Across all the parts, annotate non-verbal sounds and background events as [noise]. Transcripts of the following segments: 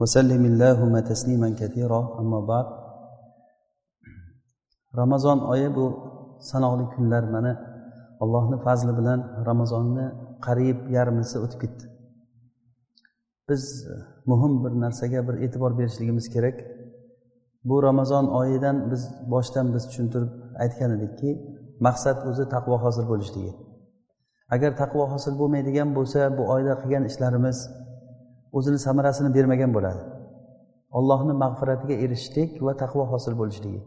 وسلم اللهم تسليما كثيرا أما بعد ramazon oyi bu sanoqli kunlar mana allohni fazli bilan ramazonni qariyb yarmisi o'tib ketdi biz muhim bir narsaga bir e'tibor berishligimiz kerak bu ramazon oyidan biz boshdan biz tushuntirib aytgan edikki maqsad o'zi taqvo hosil bo'lishligi agar taqvo hosil bo'lmaydigan bo'lsa bu oyda qilgan ishlarimiz o'zini samarasini bermagan bo'ladi. Allohni mag'firatiga erishishlik va taqvo hosil bo'lishligi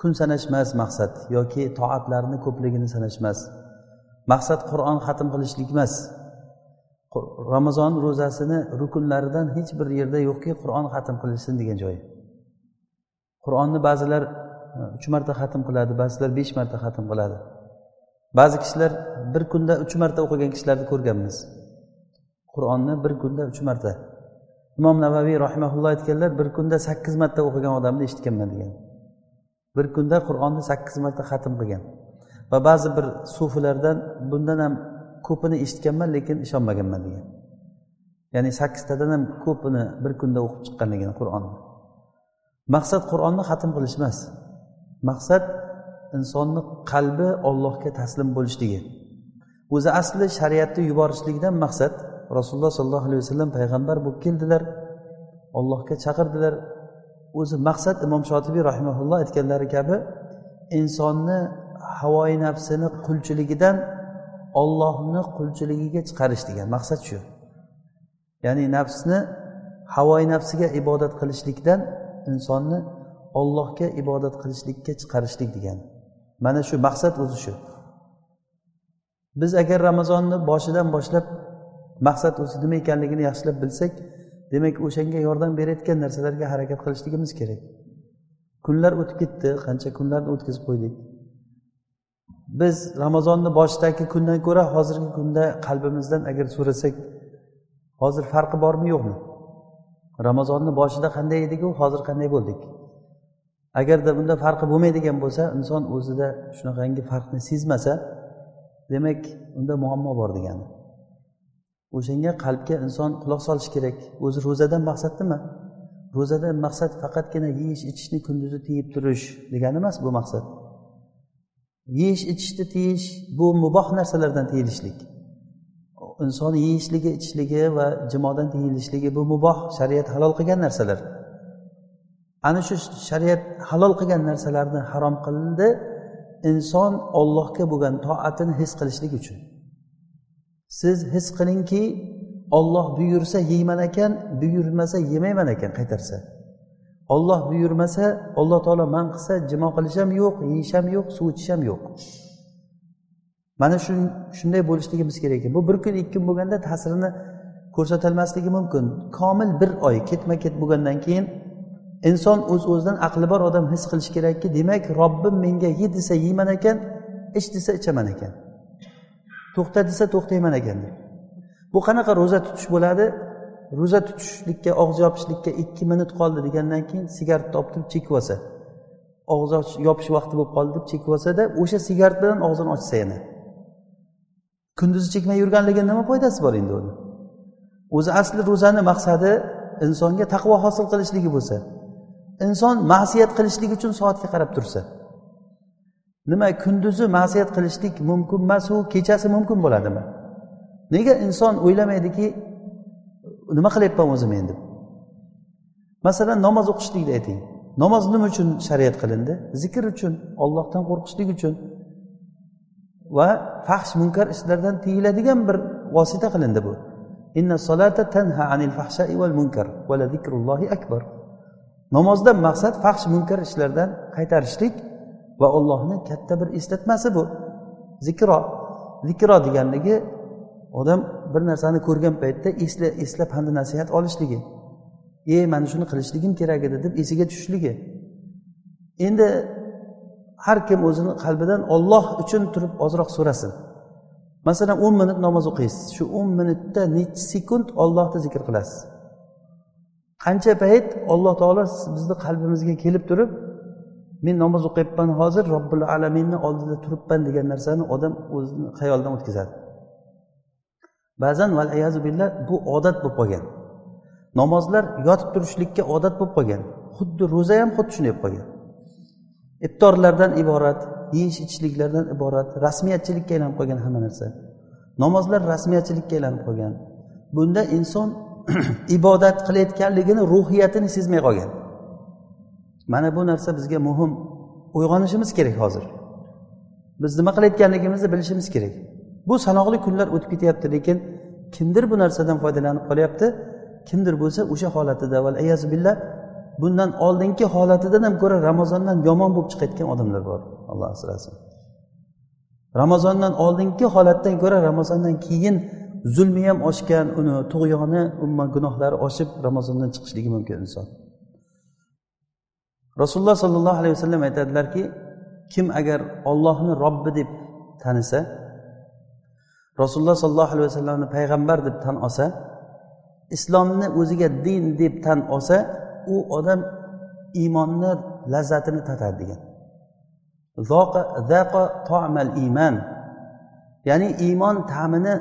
kun sanashmas maqsad yoki toatlarni ko'pligini sanashmas. Maqsad qur'on xatm qilishlik emas. Ramazon ro'zasini rukunlaridan hech bir yerda yo'qki qur'on xatm qilinsin degan joyi qur'onni ba'zilar e, uch marta xatm qiladi ba'zilar besh marta xatm qiladi. Ba'zi kishilar bir kunda uch marta o'qigan kishilarni ko'rganmiz. Qur'onni bir kunda uch marta. Imom navaviy rahimaulloh aytganlar bir kunda sakkiz marta o'qigan odamni eshitganman degan. Bir kunda qur'onni sakkiz marta xatm qilgan. Va ba'zi bir sufilardan bundan ham ko'pini eshitganman lekin ishonmaganman degan. Ya'ni sakkiztadan ham ko'pini bir kunda o'qib chiqqanligini qur'onni. Maqsad qur'onni xatm qilish emas. Maqsad insonni qalbi ollohga taslim bo'lishligi. O'zi asli shariatni yuborishlikdan maqsad rasululloh sollallohu alayhi vasallam payg'ambar bo'lib keldilar. Ollohga chaqirdilar. O'zi maqsad imom shotibiy rahimaulloh aytganlari kabi insonni havoyi nafsini qulchiligidan ollohni qulchiligiga chiqarish degan maqsad shu. Ya'ni nafsni havoyi nafsiga ibodat qilishlikdan insonni ollohga ibodat qilishlikka chiqarishlik degan. Mana shu maqsad o'zi shu. Biz agar ramazonni boshidan boshlab maqsad o'zi nima ekanligini yaxshilab bilsak demak o'shanga yordam berayotgan narsalarga harakat qilishligimiz kerak. Kunlar o'tib ketdi qancha kunlarni o'tkazib qo'ydik? Biz ramazonni boshidagi kundan ko'ra hozirgi kunda qalbimizdan agar so'rasak hozir farqi bormi yo'qmi? Ramazonni boshida qanday ediku hozir qanday bo'ldik? Agarda bunda farqi bo'lmaydigan bo'lsa inson o'zida shunaqangi farqni sezmasa demak unda muammo bor degani. O'shanga qalbga inson quloq solishi kerak. O'zi ro'zadan maqsad nima ro'zadan maqsad faqatgina yeyish ichishni kunduzi tiyib turish degani emas bu maqsad. Yeyish ichishni tiyish bu muboh narsalardan tiyilishlik. Inson yeyishligi ichishligi va jimodan tiyilishligi bu muboh shariat halol qilgan narsalar. Ana shu shariat halol qilgan narsalarni harom qildi inson ollohga bo'lgan toatini his qilishlik uchun. Siz his qilingki olloh buyursa yeyman ekan buyurmasa yemayman ekan qaytarsa. Olloh buyurmasa alloh taolo man qilsa jimo qilish ham yo'q yeyish ham yo'q suv ichish ham yo'q. Mana shu shunday bo'lishligimiz kerak ekan. Bu bir kun ikki kun bo'lganda ta'sirini ko'rsatolmasligi mumkin. Komil bir oy ketma ket bo'lgandan keyin inson o'z uz o'zidan aqli bor odam his qilishi kerakki demak robbim menga ye desa yeyman ekan ich desa ichaman ekan. To'xta desa to'xtayman ekan. Deb bu qanaqa ro'za tutish bo'ladi? Ro'za tutishlikka og'iz yopishlikka ikki minut qoldi degandan keyin sigaretni olib turib chekib olsa og'iz yopish vaqti bo'lib qoldi deb chekib olsada o'sha sigaret bilan og'zini ochsa yana. Kunduzi chekmay yurganligini nima foydasi bor endi uni? O'zi asli ro'zani maqsadi insonga taqvo hosil qilishligi bo'lsa inson ma'siyat qilishlik uchun soatga qarab tursa. Nima kunduzi ma'siyat qilishlik mumkin emasu kechasi mumkin bo'ladimi? Nega inson o'ylamaydiki nima qilyapman o'zim men deb masalan namoz o'qishlikni ayting. Namoz nima uchun shariat qilindi? Zikr uchun ollohdan qo'rqishlik uchun. Va fahsh munkar ishlardan tiyiladigan bir vosita qilindi bu. Inna solata tanha anil fahshai val munkar va zikrullohi akbar. Namozdan maqsad fahsh munkar ishlardan qaytarishlik va ollohni katta bir eslatmasi bu. Zikro. Zikro deganligi odam bir narsani ko'rgan paytda esla eslab hamda nasihat olishligi. E mana shuni qilishligim kerak edi deb esiga tushishligi. Endi har kim o'zini qalbidan olloh uchun turib ozroq so'rasin. Masalan o'n minut namoz o'qiysiz. Shu o'n minutda nechi sekund ollohni zikr qilasiz? Qancha payt alloh taolo bizni qalbimizga kelib turib men namoz o'qiyapman hozir robbil alaminni oldida turibman degan narsani odam o'zini xayolidan o'tkazadi. Ba'zan billah bu odat bo'lib qolgan. Namozlar yotib turishlikka odat bo'lib qolgan. Xuddi ro'za ham xuddi shunday bo'lib qolgan. Iftorlardan iborat yeyish ichishliklardan iborat rasmiyatchilikka aylanib qolgan hamma narsa. Namozlar rasmiyatchilikka aylanib qolgan. Bunda inson [clears throat] ibodat qilayotganligini ruhiyatini sezmay qolgan. Mana bu narsa bizga muhim. Uyg'onishimiz kerak hozir. Biz nima qilayotganligimizni bilishimiz kerak. Bu sanoqli kunlar o'tib ketyapti lekin kimdir bu narsadan foydalanib qolyapti. Kimdir bo'lsa o'sha holatida billah bundan oldingi holatidan ham ko'ra ramazondan yomon bo'lib chiqayotgan odamlar bor alloh asrasin. Ramazondan oldingi holatdan ko'ra ramazondan keyin zulmi ham oshgan uni tug'yoni umuman gunohlari oshib ramazondan chiqishligi mumkin inson. Rasululloh sollallohu alayhi vasallam aytadilarki kim agar ollohni robbi deb tanisa rasululloh sollallohu alayhi vasallamni payg'ambar deb tan olsa islomni o'ziga din deb tan olsa u odam iymonni lazzatini tatadi degan. Iymon. Ya'ni iymon ta'mini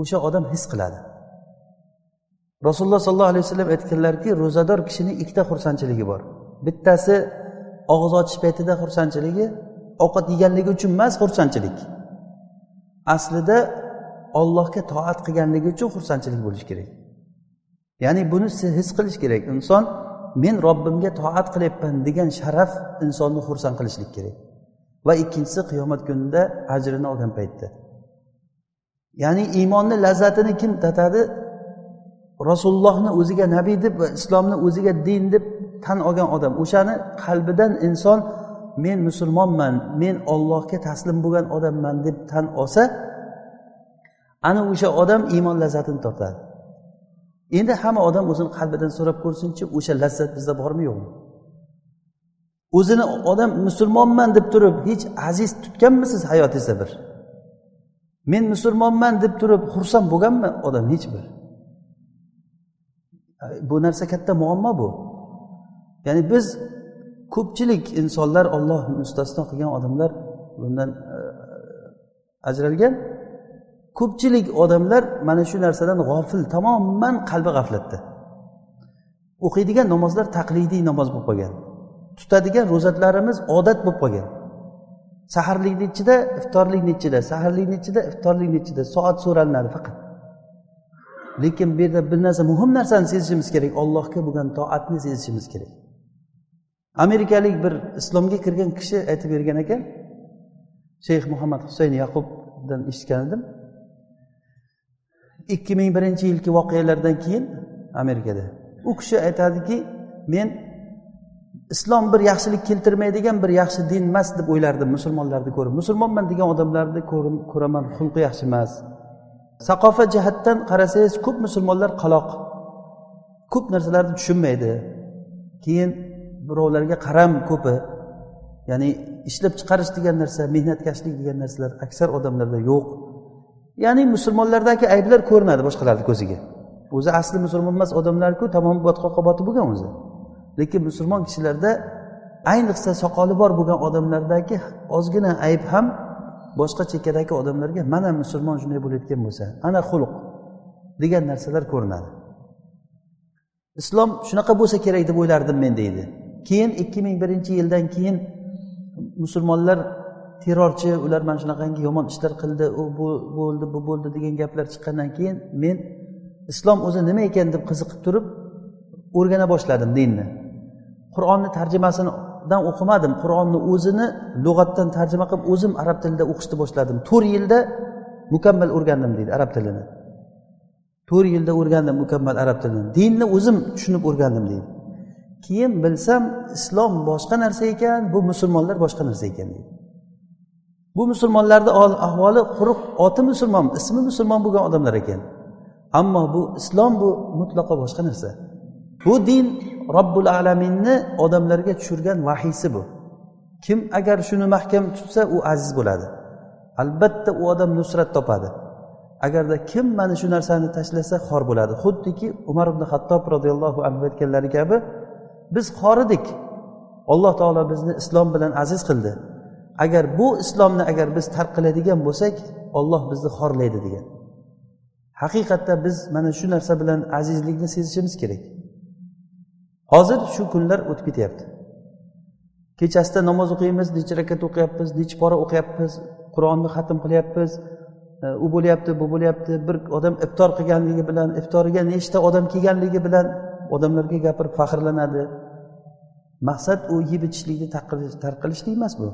o'sha odam his qiladi. Rasululloh sollallohu alayhi vasallam aytganlarki ro'zador kishini ikkita xursandchiligi bor. Bittasi og'iz ochish paytida xursandchiligi ovqat yeganligi uchun emas xursandchilik. Aslida ollohga toat qilganligi uchun xursandchilik bo'lishi kerak. Ya'ni buni his qilish kerak. Inson men robbimga toat qilyapman degan sharaf insonni xursand qilishlik kerak. Va ikkinchisi qiyomat kunida ajrini olgan paytda. Ya'ni iymonni lazzatini kim tatadi? Rasulullohni o'ziga nabiy deb va islomni o'ziga din deb tan olgan odam. O'shani qalbidan inson men musulmonman men ollohga taslim bo'lgan odamman deb tan olsa ana o'sha odam iymon lazzatini tortadi endi hamma odam o'zini qalbidan so'rab ko'rsinchi o'sha lazzat bizda bormi yo'qmi? O'zini odam musulmonman deb turib hech aziz tutganmisiz hayotingizda bir? Men musulmonman deb turib xursand bo'lganmi odam? Hech bir. Bu narsa katta muammo bu. Ya'ni biz ko'pchilik insonlar olloh mustasno qilgan odamlar bundan e, ajralgan. Ko'pchilik odamlar mana shu narsadan g'ofil tamoman qalbi g'aflatda. O'qiydigan namozlar taqlidiy namoz bo'lib qolgan. Tutadigan ro'zatlarimiz odat bo'lib qolgan. Saharlik ichida iftorlik ichida saharlik ichida iftorlik ichida soat so'ralinadi faqat. Lekin bu yerda bir narsa muhim narsani sezishimiz kerak ollohga bo'lgan toatni sezishimiz kerak. Amerikalik bir islomga kirgan kishi aytib bergan ekan shayx muhammad husayn yaqubdan eshitgan edim ikki ming birinchi yilgi voqealardan keyin amerikada. U kishi aytadiki men islom bir yaxshilik keltirmaydigan bir yaxshi din emas deb o'ylardim musulmonlarni ko'rib. Musulmonman degan odamlarni ko'raman xulqi yaxshi emas. Saqofa jihatdan qarasangiz ko'p musulmonlar qaloq ko'p narsalarni tushunmaydi. Keyin birovlarga qaram ko'pi ya'ni ishlab chiqarish degan narsa mehnatkashlik degan narsalar aksar odamlarda yo'q. Ya'ni musulmonlardagi ayblar ko'rinadi boshqalarni ko'ziga. O'zi asli musulmon emas odamlarku tamom botqoqqa botib bo'lgan o'zi. Lekin musulmon kishilarda ayniqsa soqoli bor bo'lgan odamlardagi ozgina ayb ham boshqa chekkadagi odamlarga mana musulmon shunday bo'layotgan bo'lsa ana xulq degan narsalar ko'rinadi. Islom shunaqa bo'lsa kerak deb o'ylardim men deydi. Keyin ikki ming birinchi yildan keyin musulmonlar terrorchi ular mana shunaqangi yomon ishlar qildi u bu bo'ldi bu bo'ldi degan gaplar chiqqandan keyin men islom o'zi nima ekan deb qiziqib turib o'rgana boshladim dinni. Qur'onni tarjimasidan o'qimadim qur'onni o'zini lug'atdan tarjima qilib o'zim arab tilida o'qishni boshladim. To'rt yilda mukammal o'rgandim deydi arab tilini. To'rt yilda o'rgandim mukammal arab tilini. Dinni o'zim tushunib o'rgandim deydi. Keyin bilsam islom boshqa narsa ekan bu musulmonlar boshqa narsa ekan deydi. Bu musulmonlarni ahvoli quruq oti musulmon ismi musulmon bo'lgan odamlar ekan. Ammo bu islom bu mutlaqo boshqa narsa. Bu din robbil alaminni odamlarga tushirgan vahiysi bu. Kim agar shuni mahkam tutsa u aziz bo'ladi. Albatta u odam nusrat topadi. Agarda kim mana shu narsani tashlasa xor bo'ladi. Xuddiki umar ibn hattob roziyallohu anhu aytganlari kabi biz xor edik alloh taolo bizni islom bilan aziz qildi. Agar bu islomni agar biz tark qiladigan bo'lsak olloh bizni xorlaydi degan. Haqiqatda biz mana shu narsa bilan azizlikni sezishimiz kerak. Hozir shu kunlar o'tib ketyapti. Kechasida namoz o'qiymiz necha rakat o'qiyapmiz necha pora o'qiyapmiz qur'onni xatm qilyapmiz e, u bo'lyapti bu bo'lyapti bir odam iftor qilganligi bilan iftoriga nechta odam kelganligi bilan odamlarga gapirib faxrlanadi. Maqsad u yeb ichishlikni tark qilishlik emas bu.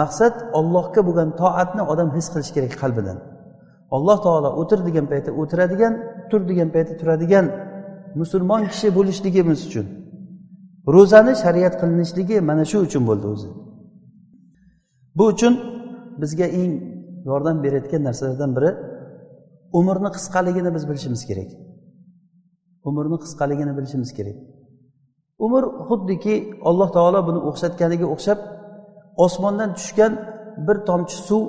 Maqsad ollohga bo'lgan toatni odam his qilishi kerak qalbidan. Alloh taolo o'tir degan paytda o'tiradigan tur degan paytda turadigan musulmon kishi bo'lishligimiz uchun ro'zani shariat qilinishligi mana shu uchun bo'ldi o'zi. Bu uchun bizga eng yordam berayotgan narsalardan biri umrni qisqaligini biz bilishimiz kerak. Umrni qisqaligini bilishimiz kerak. Umr xuddiki alloh taolo buni o'xshatganiga o'xshab osmondan tushgan bir tomchi suv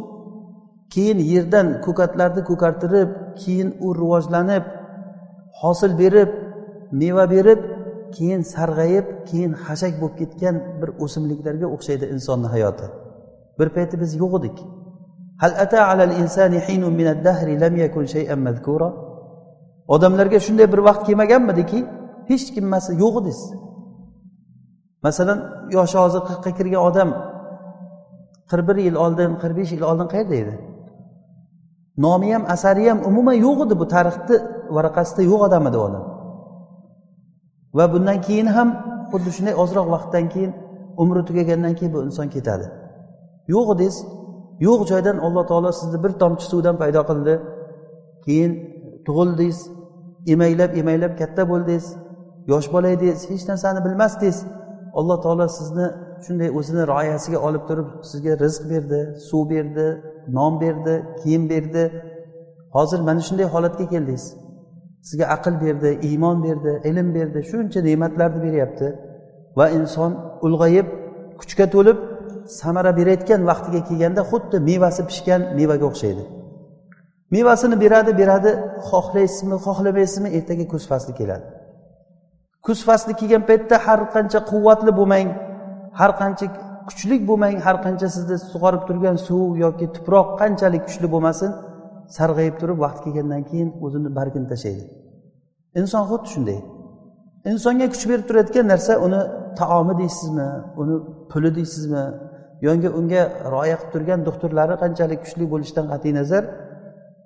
keyin yerdan ko'katlarni ko'kartirib keyin u rivojlanib hosil berib meva berib keyin sarg'ayib keyin xashak bo'lib ketgan bir o'simliklarga o'xshaydi insonni hayoti. Bir payti biz yo'q edik. Hal ata alal insani hinun minad dahri lam yakun shay'an mazkura odamlarga shunday bir vaqt kelmaganmidiki hech kimmasi yo'q ediz masalan yoshi hozir qirqqa kirgan odam qirq bir yil oldin qirq besh yil oldin qayerda edi? Nomi ham asari ham umuman yo'q edi bu tarixni varaqasida yo'q odam edi odam. Va bundan keyin ham xuddi shunday ozroq vaqtdan keyin umri tugagandan keyin bu inson ketadi. Yo'q edingiz. Yo'q joydan alloh taolo sizni bir tomchi suvdan paydo qildi. Keyin tug'ildingiz. Emaklab emaklab katta bo'ldingiz yosh bola edingiz hech narsani bilmasdingiz alloh taolo sizni shunday o'zini rioyasiga olib turib sizga rizq berdi suv berdi non berdi kiyim berdi. Hozir mana shunday holatga keldingiz sizga aql berdi iymon berdi ilm berdi. Shuncha ne'matlarni beryapti. Va inson ulg'ayib kuchga to'lib samara berayotgan vaqtiga kelganda xuddi mevasi pishgan mevaga o'xshaydi. Mevasini beradi beradi. Xohlaysizmi xohlamaysizmi? Ertaga kuz fasli keladi. Kuz fasli kelgan paytda har qancha quvvatli bo'lmang. Har qancha kuchli bo'lmang. Har qancha sizni sug'orib turgan suv yoki tuproq qanchalik kuchli bo'lmasin sarg'ayib turib vaqt kelgandan keyin o'zini bargini tashlaydi. Inson xuddi shunday. Insonga kuch berib turayotgan narsa uni taomi deysizmi uni puli deysizmi yoki unga rioya qilib turgan doktorlari qanchalik kuchli bo'lishidan qat'iy nazar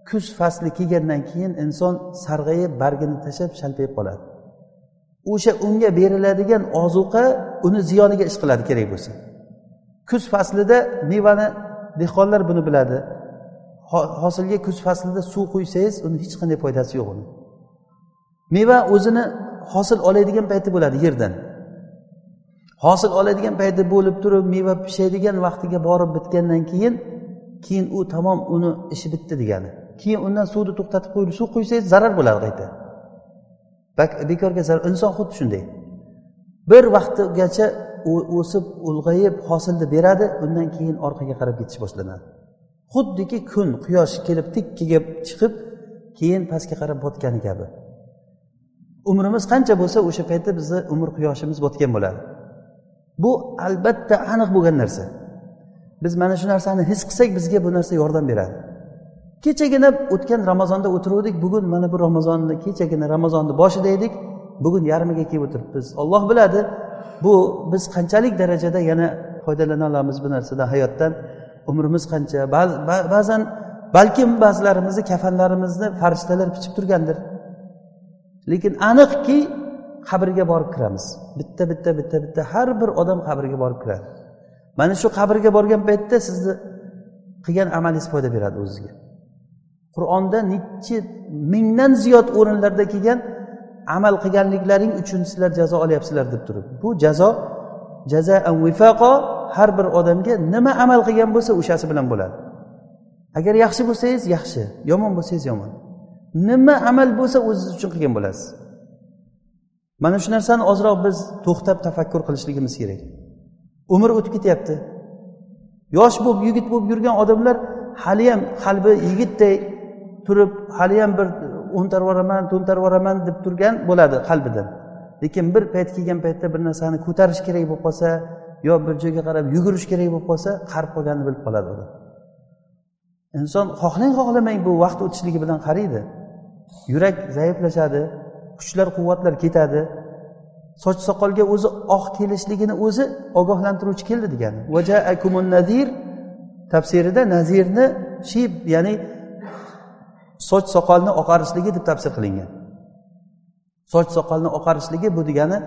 kuz fasli kelgandan keyin inson sarg'ayib bargini tashlab shalpayib qoladi. O'sha unga beriladigan ozuqa uni ziyoniga ish qiladi kerak bo'lsa. Kuz faslida mevani dehqonlar buni biladi. Hosilga kuz faslida suv quysangiz uni hech qanday foydasi yo'q uni. Meva o'zini hosil oladigan payti bo'ladi yerdan. Hosil oladigan payti bo'lib turib meva pishadigan vaqtiga borib bitgandan keyin keyin u tamom uni ishi bitdi degani. Keyin undan suvni to'xtatib qo'yib suv quysangiz zarar bo'ladi qayta bekorga zarar inson xuddi shunday. Bir vaqtgacha o'sib ulg'ayib hosilni beradi undan keyin orqaga qarab ketish boshlanadi. Xuddiki kun quyosh kelib tikkaga chiqib keyin pastga qarab botgani kabi. Umrimiz qancha bo'lsa o'sha paytda bizni umr quyoshimiz botgan bo'ladi. Bu albatta aniq bo'lgan narsa. Biz mana shu narsani his qilsak bizga bu narsa yordam beradi. Kechagina o'tgan ramazonda o'tiruvdik. Bugun mana bu ramazonni kechagina ramazonni boshida edik. Bugun yarmiga kelib o'tiribmiz. Olloh biladi bu biz qanchalik darajada yana foydalana olamiz bu narsadan hayotdan. Umrimiz qancha? Ba'zan balkim ba'zilarimizni kafanlarimizni farishtalar pichib turgandir. Lekin aniqki qabrga borib kiramiz. Bitta bitta bitta bitta har bir odam qabrga borib kiradi. Mana shu qabrga borgan paytda sizni qilgan amalingiz foyda beradi o'zizga qur'onda nechi mingdan ziyod o'rinlarda kelgan amal qilganliklaring uchun sizlar jazo olyapsizlar deb turib. Bu jazo jaza vifaqo har bir odamga nima amal qilgan bo'lsa o'shasi bilan bo'ladi. Agar yaxshi bo'lsangiz yaxshi yomon bo'lsangiz yomon. Nima amal bo'lsa o'zingiz uchun qilgan bo'lasiz. Mana shu narsani ozroq biz to'xtab tafakkur qilishligimiz kerak. Umr o'tib ketyapti. Yosh bo'lib yigit bo'lib yurgan odamlar haliyam qalbi yigitday turib haliyam bir o'ntarib yuboraman to'ntarib yuboraman deb turgan bo'ladi qalbidan. Lekin bir payt kelgan paytda bir narsani ko'tarish kerak bo'lib qolsa yo bir joyga qarab yugurish kerak bo'lib qolsa qarib qolganini bilib qoladi odam inson xohlang xohlamang bu vaqt o'tishligi bilan qariydi. Yurak zaiflashadi kuchlar quvvatlar ketadi. Soch soqolga o'zi oq kelishligini o'zi ogohlantiruvchi keldi degani. Nazir tafsirida nazirni shib ya'ni soch soqolni oqarishligi deb tafsir qilingan. Soch soqolni oqarishligi bu degani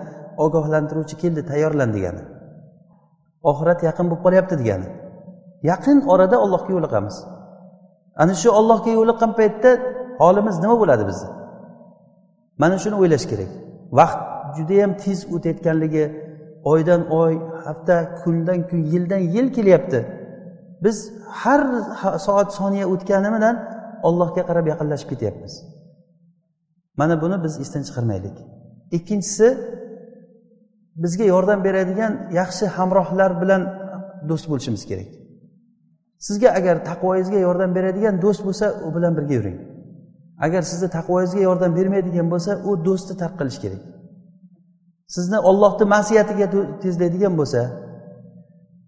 ogohlantiruvchi keldi tayyorlan degani. Oxirat yaqin bo'lib qolyapti degani. Yaqin orada ollohga yo'liqamiz. Ana shu ollohga yo'liqqan paytda holimiz nima bo'ladi bizni mana shuni o'ylash kerak. Vaqt judayam tez o'tayotganligi oydan oy hafta kundan kun yildan yil kelyapti. Biz har soat soniya o'tgani bilan ollohga qarab yaqinlashib ketyapmiz. Mana buni biz esdan chiqarmaylik. Ikkinchisi bizga yordam beradigan yaxshi hamrohlar bilan do'st bo'lishimiz kerak. Sizga agar taqvoyingizga yordam beradigan do'st bo'lsa u bilan birga yuring. Agar sizni taqvoyingizga yordam bermaydigan bo'lsa u do'stni tark qilish kerak. Sizni ollohni ma'siyatiga tezlaydigan bo'lsa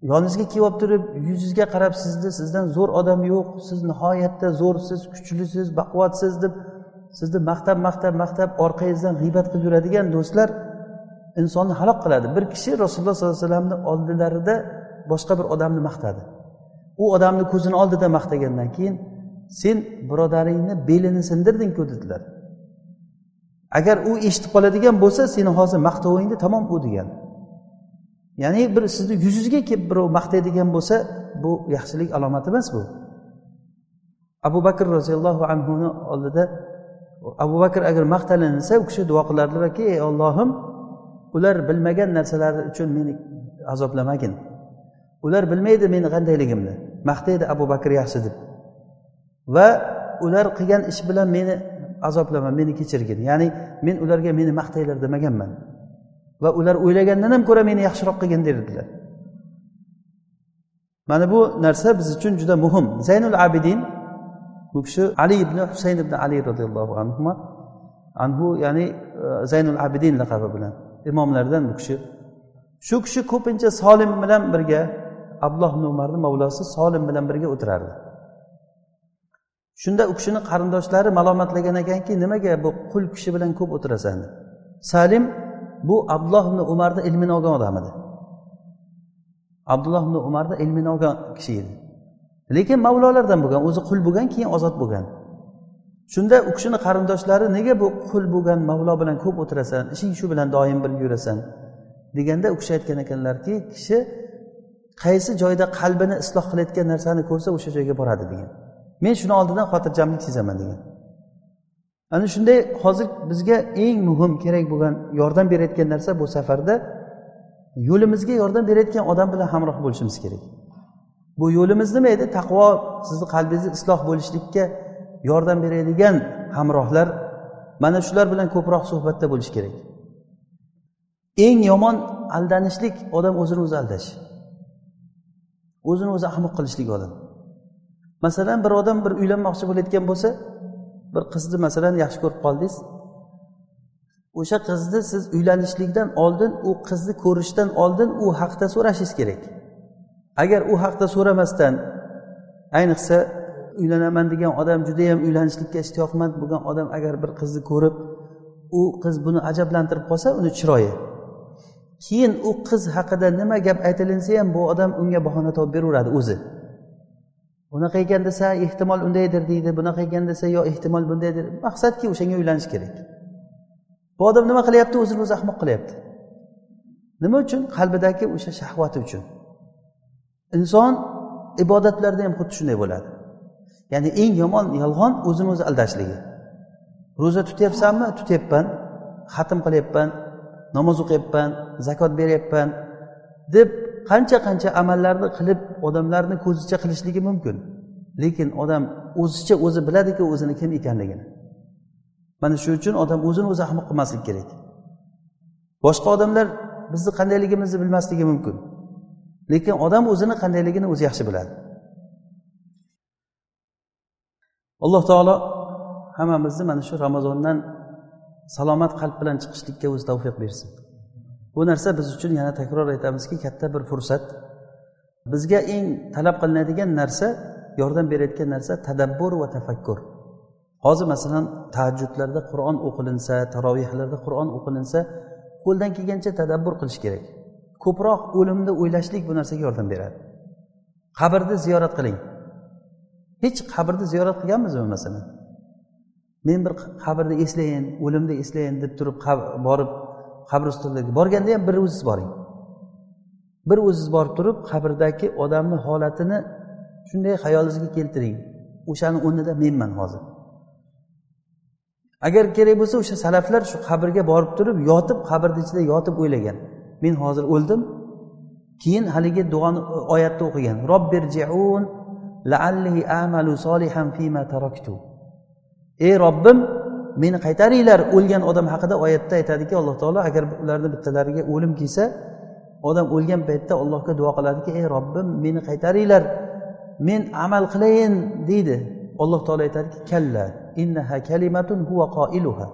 yoningizga kelib olib turib yuzingizga qarab sizni sizdan zo'r odam yo'q siz nihoyatda zo'rsiz kuchlisiz baquvvatsiz deb sizni maqtab maqtab maqtab orqangizdan g'iybat qilib yuradigan do'stlar insonni halok qiladi. Bir kishi rasululloh sollallohu alayhi vasallamni oldilarida boshqa bir odamni maqtadi. U odamni ko'zini oldida maqtagandan keyin sen birodaringni belini sindirdingku dedilar. Agar u eshitib qoladigan bo'lsa seni hozir maqtovingni tamom u degan. Ya'ni bir sizni yuzingizga kelib birov maqtaydigan bo'lsa bu yaxshilik alomati emas bu. Abu bakr roziyallohu anhuni oldida abu bakr agar maqtalinsa u kishi duo qilardilarki ey ollohim ular bilmagan narsalari uchun meni azoblamagin. Ular bilmaydi meni qandayligimni. Maqtaydi abu bakr yaxshi deb. Va ular qilgan ish bilan meni azoblama meni kechirgin. Ya'ni men ularga meni maqtanglar demaganman. Va ular o'ylagandan ham ko'ra meni yaxshiroq qilgin derdilar mana bu narsa biz uchun juda muhim. Zaynul abidin bu kishi ali ibn husayn ibn ali roziyallohu anhu anhu ya'ni e, zaynul abidin laqabi bilan imomlardan bu kishi. Shu kishi ko'pincha solim bilan birga abdulloh umarni mavlosi solim bilan birga o'tirardi. Shunda u kishini qarindoshlari malomatlagan ekanki nimaga bu qul kishi bilan ko'p o'tirasan? Salim bu abdulloh ibn umarni ilmini olgan odam edi. Abdulloh ibn umarni ilmini olgan kishi edi. Lekin mavlolardan bo'lgan o'zi qul bo'lgan keyin ozod bo'lgan. Shunda u kishini qarindoshlari nega bu qul bo'lgan mavlo bilan ko'p o'tirasan? Ishing shu bilan doim birga yurasan. deganda u kishi aytgan ekanlarki kishi qaysi joyda qalbini isloh qilayotgan narsani ko'rsa o'sha joyga boradi degan. Men shuni oldidan xotirjamlik sezaman degan. Ana shunday hozir bizga eng muhim kerak bo'lgan yordam berayotgan narsa bu safarda yo'limizga yordam berayotgan odam bilan hamroh bo'lishimiz kerak. Bu yo'limiz nima edi? Taqvo sizni qalbingizni isloh bo'lishlikka yordam beradigan hamrohlar mana shular bilan ko'proq suhbatda bo'lish kerak. Eng yomon aldanishlik odam o'zini o'zi aldash o'zini o'zi ahmoq qilishlik odam. Masalan bir odam bir uylanmoqchi bo'layotgan bo'lsa bir qizni masalan yaxshi ko'rib qoldingiz. O'sha qizni siz uylanishlikdan oldin u qizni ko'rishdan oldin u haqda so'rashingiz kerak. Agar u haqda so'ramasdan ayniqsa uylanaman degan odam judayam uylanishlikka ishtiyoqmand bo'lgan odam agar bir qizni ko'rib u qiz buni ajablantirib qolsa uni chiroyi. Keyin u qiz haqida nima gap aytilinsa ham bu odam unga bahona topib beraveradi o'zi. Bunaqa ekan desa ehtimol undaydir deydi bunaqa ekan desa yo ehtimol bundaydir. Maqsadki o'shanga uylanish kerak. Bu odam nima qilyapti? O'zini o'zi ahmoq qilyapti. Nima uchun? Qalbidagi o'sha shahvati uchun. Inson ibodatlarda ham xuddi shunday bo'ladi. Ya'ni eng yomon yolg'on o'zini o'zi aldashligi. Ro'za tutyapsanmi? Tutyapman. Xatm qilyapman. Namoz o'qiyapman. Zakot beryapman. deb qancha qancha amallarni qilib odamlarni ko'zicha qilishligi mumkin. Lekin odam o'zicha o'zi biladiki o'zini kim ekanligini. Mana shu uchun odam o'zini o'zi ahmoq qilmaslik kerak. Boshqa odamlar bizni qandayligimizni bilmasligi mumkin. Lekin odam o'zini qandayligini o'zi yaxshi biladi. Alloh taolo hammamizni mana shu ramazondan salomat qalb bilan chiqishlikka o'zi tavfiq bersin. Bu narsa biz uchun yana takror aytamizki katta bir fursat. Bizga eng talab qilinadigan narsa yordam berayotgan narsa tadabbur va tafakkur. Hozir masalan tahajjudlarda qur'on o'qilinsa tarovehlarda qur'on o'qilinsa qo'ldan kelgancha tadabbur qilish kerak. Ko'proq o'limni o'ylashlik bu narsaga yordam beradi. Qabrni ziyorat qiling. Hech qabrni ziyorat qilganmizmi masalan? Men bir qabrni eslayin o'limni eslayin deb turib borib qabristonlarga borganda ham bir o'ziz boring. Bir o'ziz borib turib qabrdagi odamni holatini shunday xayolingizga keltiring. O'shani o'rnida menman hozir. Agar kerak bo'lsa o'sha salaflar shu qabrga borib turib yotib qabrni ichida yotib o'ylagan. Men hozir o'ldim. Keyin haligi duoni e, oyatni o'qigan. Robbirjiun laalli amalu solihan fima taraktu. Ey robbim meni qaytaringlar o'lgan odam haqida oyatda aytadiki alloh taolo agar ularni bittalariga o'lim kelsa odam o'lgan paytda allohga duo qiladiki ey robbim meni qaytaringlar men amal qilayin deydi. Alloh taolo aytadiki kalla innaha kalimatun huwa qoiluha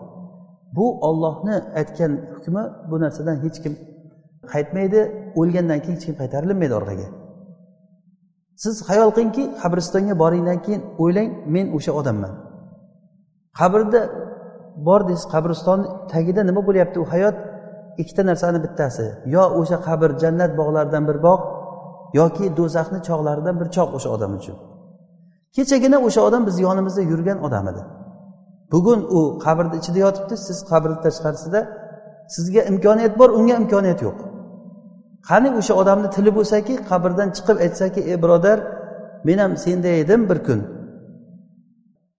bu ollohni aytgan hukmi bu narsadan hech kim qaytmaydi o'lgandan keyin hech kim qaytarilmaydi orqaga siz xayol qilingki qabristonga boringdan keyin o'ylang men o'sha odamman. Qabrda bordingiz qabriston tagida nima bo'lyapti u hayot? Ikkita narsani bittasi. Yo o'sha qabr jannat bog'laridan bir bog' yoki do'zaxni chog'laridan bir chog' o'sha odam uchun. Kechagina o'sha odam bizni yonimizda yurgan odam edi. Bugun u qabrni ichida yotibdi siz qabrni tashqarisida sizga imkoniyat bor unga imkoniyat yo'q. Qani o'sha odamni tili bo'lsaki qabrdan chiqib aytsaki ey birodar men ham senda edim bir kun.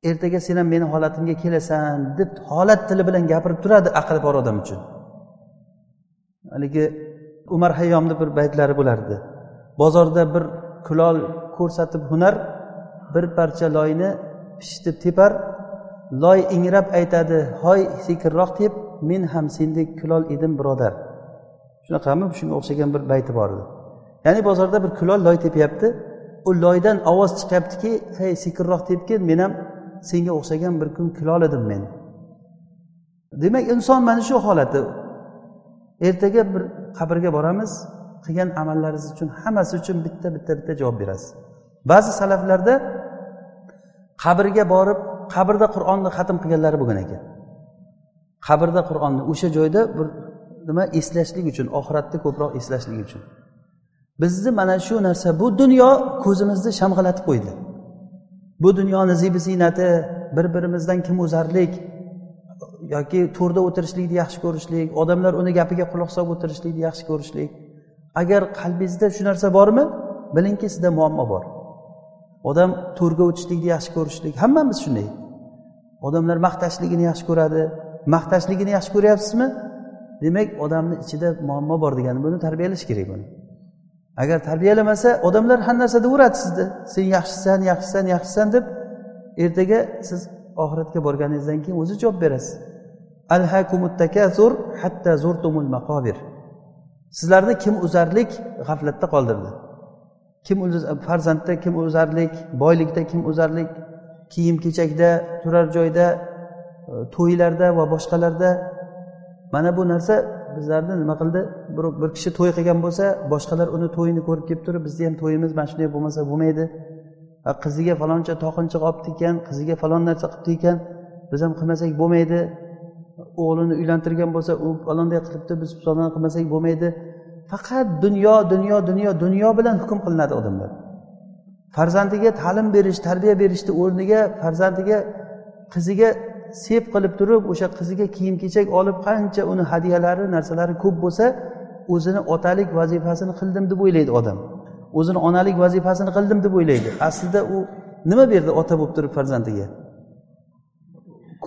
Ertaga sen ham meni holatimga kelasan deb holat tili bilan gapirib turadi aqli bor odam uchun. Haligi umar hayyomni bir baytlari bo'lardi. Bozorda bir kulol ko'rsatib hunar bir parcha loyni pishitib tepar loy ingrab aytadi hoy sekinroq tep men ham sendek kulol edim birodar. Shunaqami? Shunga o'xshagan bir bayti bor edi. Ya'ni bozorda bir kulol loy tepyapti. U loydan ovoz chiqyaptiki hey sekinroq tepgin men ham senga o'xshagan bir kun kulolidim men. Demak inson mana shu holati ertaga bir qabrga boramiz qilgan amallaringiz uchun hammasi uchun bitta bitta bitta javob berasiz. Ba'zi salaflarda qabrga borib qabrda qur'onni xatm qilganlari bo'lgan ekan. Qabrda qur'onni o'sha joyda bir nima eslashlik uchun oxiratni ko'proq eslashlik uchun. Bizni mana shu narsa bu dunyo ko'zimizni shamg'alatib qo'ydi. Bu dunyoni zibi ziynati bir birimizdan kim o'zarlik yoki to'rda o'tirishlikni yaxshi ko'rishlik odamlar uni gapiga quloq solib o'tirishlikni yaxshi ko'rishlik. Agar qalbingizda shu narsa bormi? Bilingki sizda muammo bor. Odam to'rga o'tishlikni yaxshi ko'rishlik hammamiz shunday. Odamlar maqtashligini yaxshi ko'radi. Maqtashligini yaxshi ko'ryapsizmi? Demak odamni ichida muammo bor degani buni tarbiyalash kerak buni. Agar tarbiyalamasa odamlar har narsada uradi sizni sen yaxshisan yaxshisan yaxshisan deb ertaga siz oxiratga borganingizdan keyin o'zi javob berasiz. Hatta zurtumul maqobir sizlarni kim o'zarlik g'aflatda qoldirdi? Kim farzandda kim o'zarlik boylikda kim o'zarlik kiyim kechakda turar joyda to'ylarda va boshqalarda? Mana bu narsa bizlarni nima qildi? Bir, bir kishi to'y qilgan bo'lsa boshqalar uni to'yini ko'rib kelib turib bizni ham to'yimiz mana shunday bo'lmasa bo'lmaydi. Qiziga faloncha toqinchiq olibdi ekan qiziga falon narsa qilibdi ekan biz ham qilmasak bo'lmaydi. O'g'lini uylantirgan bo'lsa u falonday qilibdi biz falon qilmasak bo'lmaydi. Faqat dunyo dunyo dunyo dunyo bilan hukm qilinadi odamlar. Farzandiga ta'lim berish tarbiya berishni o'rniga farzandiga qiziga sep qilib turib o'sha qiziga kiyim kechak olib qancha uni hadyalari narsalari ko'p bo'lsa o'zini otalik vazifasini qildim deb o'ylaydi odam. O'zini onalik vazifasini qildim deb o'ylaydi. Aslida u nima berdi ota bo'lib turib farzandiga?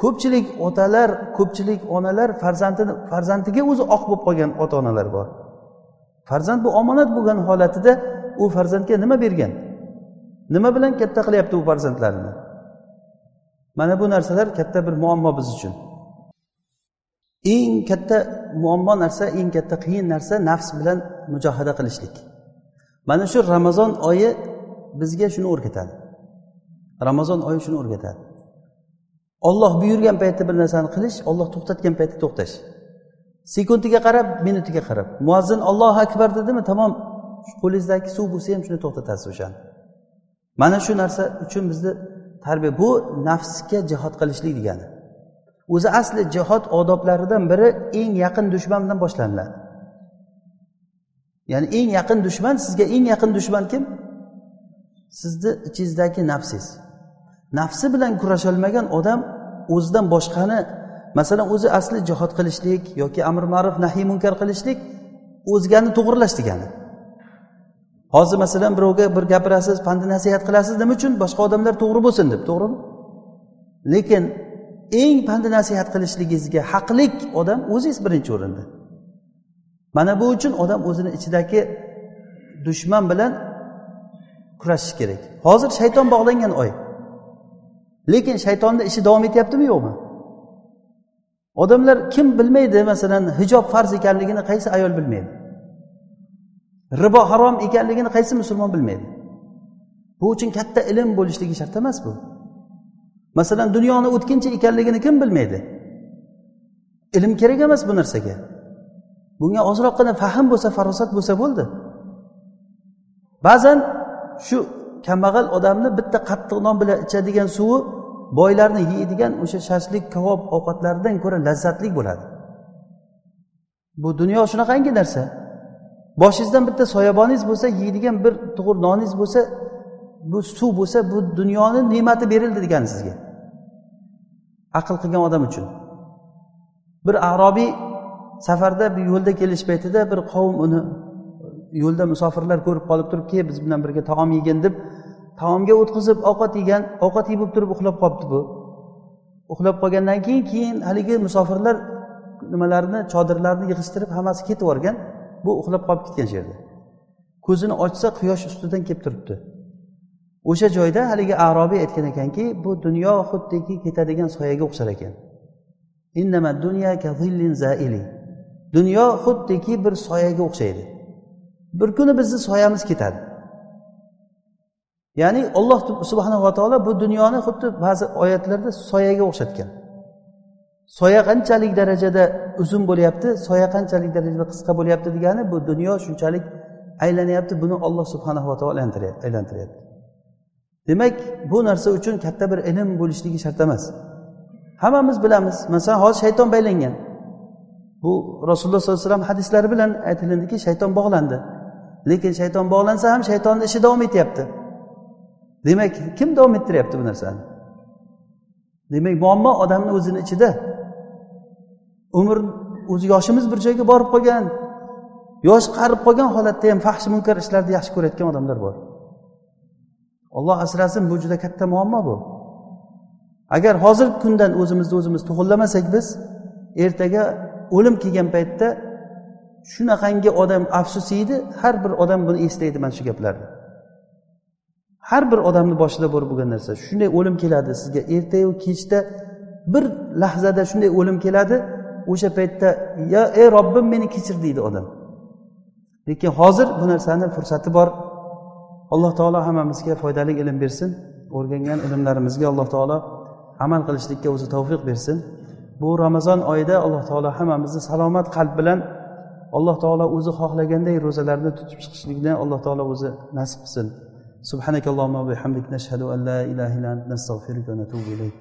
Ko'pchilik otalar ko'pchilik onalar farzandini farzandiga o'zi oq bo'lib qolgan ota onalar bor. Farzand bu omonat bo'lgan holatida u farzandga nima bergan? Nima bilan katta qilyapti u farzandlarini? Mana bu narsalar katta bir muammo biz uchun. Eng katta muammo narsa eng katta qiyin narsa nafs bilan mujohada qilishlik. Mana shu ramazon oyi bizga shuni o'rgatadi. Ramazon oyi shuni o'rgatadi. Olloh buyurgan paytda bir narsani qilish olloh to'xtatgan paytda to'xtash. Sekundiga qarab minutiga qarab. Muazzin ollohu akbar dedimi? Tamom. Qo'lingizdagi suv bo'lsa ham shuni to'xtatasiz o'shani. Mana shu narsa uchun bizni tarbiya bu nafsga jihod qilishlik degani. O'zi asli jihod odoblaridan biri eng yaqin dushman bilan boshlanadi ya'ni eng yaqin dushman sizga eng yaqin dushman kim? Sizni ichingizdagi nafsingiz. Nafsi bilan kurasholmagan odam o'zidan boshqani masalan o'zi asli jihod qilishlik yoki amr ma'ruf nahiy munkar qilishlik o'zgani to'g'irlash degani. Hozir masalan birovga bir gapirasiz pandi nasihat qilasiz nima uchun? Boshqa odamlar to'g'ri bo'lsin deb to'g'rimi? Lekin eng pandi nasihat qilishligingizga haqlik odam o'zingiz birinchi o'rinda. Mana bu uchun odam o'zini ichidagi dushman bilan kurashish kerak. Hozir shayton bog'langan oy. Lekin shaytonni ishi davom etyaptimi yo'qmi? Odamlar kim bilmaydi masalan hijob farz ekanligini qaysi ayol bilmaydi? Ribo harom ekanligini qaysi musulmon bilmaydi? Bu uchun katta ilm bo'lishligi shart emas bu. Masalan dunyoni o'tkinchi ekanligini kim bilmaydi? Ilm kerak emas bu narsaga. Bunga ozroqgina fahm bo'lsa farosat bo'lsa bo'ldi. Ba'zan shu kambag'al odamni bitta qattiq non bilan ichadigan suvi boylarni yeydigan o'sha shashlik kabob ovqatlaridan ko'ra lazzatli bo'ladi. Bu dunyo shunaqangi narsa. Boshingizdan bitta soyaboningiz bo'lsa yeydigan bir tug'ur noningiz bo'lsa bu suv bo'lsa bu dunyoni ne'mati berildi degani sizga. Aql qilgan odam uchun. Bir arobiy safarda bir yo'lda kelish paytida bir qavm uni yo'lda musofirlar ko'rib qolib turib kel biz bilan birga taom yegin deb taomga o'tqizib ovqat yegan ovqat yeb turib uxlab qolibdi bu. Uxlab qolgandan keyin keyin haligi musofirlar nimalarini chodirlarni yig'ishtirib hammasi ketib yuborgan. Bu uxlab qolib ketgan shu yerda ko'zini ochsa quyosh ustidan kelib turibdi. O'sha joyda haligi arobiy aytgan ekanki bu dunyo xuddiki ketadigan soyaga o'xshar ekan. Dunyo xuddiki bir soyaga o'xshaydi. Bir kuni bizni soyamiz ketadi. Ya'ni alloh subhanava taolo bu dunyoni xuddi ba'zi oyatlarda soyaga o'xshatgan. Soya qanchalik darajada uzun bo'lyapti soya qanchalik darajada qisqa bo'lyapti degani bu dunyo shunchalik aylanyapti. Buni olloh subhanava taolo aylantiryapti. Demak bu narsa uchun katta bir ilm bo'lishligi shart emas. Hammamiz bilamiz. Masalan hozir shayton baylangan. Bu rasululloh sollallohu alayhi vasallam hadislari bilan aytilindiki shayton bog'landi. Lekin shayton bog'lansa ham shaytonni ishi davom etyapti. Demak kim davom ettiryapti bu narsani? Demak muammo odamni o'zini ichida umr o'zi yoshimiz bir joyga borib qolgan yosh qarib qolgan holatda ham fahsh munkar ishlarni yaxshi ko'rayotgan odamlar bor. Olloh asrasin bu juda katta muammo bu. Agar hozirgi kundan o'zimizni o'zimiz to'g'irlamasak biz ertaga o'lim kelgan paytda shunaqangi odam afsus yeydi har bir odam buni eslaydi mana shu gaplarni. Har bir odamni boshida bo'lib bo'lgan narsa shunday o'lim keladi sizga. Ertayu kechda bir lahzada shunday o'lim keladi o'sha paytda ya ey robbim meni kechir deydi odam lekin hozir bu narsani fursati bor alloh taolo hammamizga foydali ilm bersin o'rgangan ilmlarimizga alloh taolo amal qilishlikka o'zi tavfiq bersin bu ramazon oyida alloh taolo hammamizni salomat qalb bilan alloh taolo o'zi xohlaganday ro'zalarni tutib chiqishlikni alloh taolo o'zi nasib qilsin سبحانك اللهم وبحمدك نشهد أن لا إله إلا أنت نستغفرك ونتوب إليك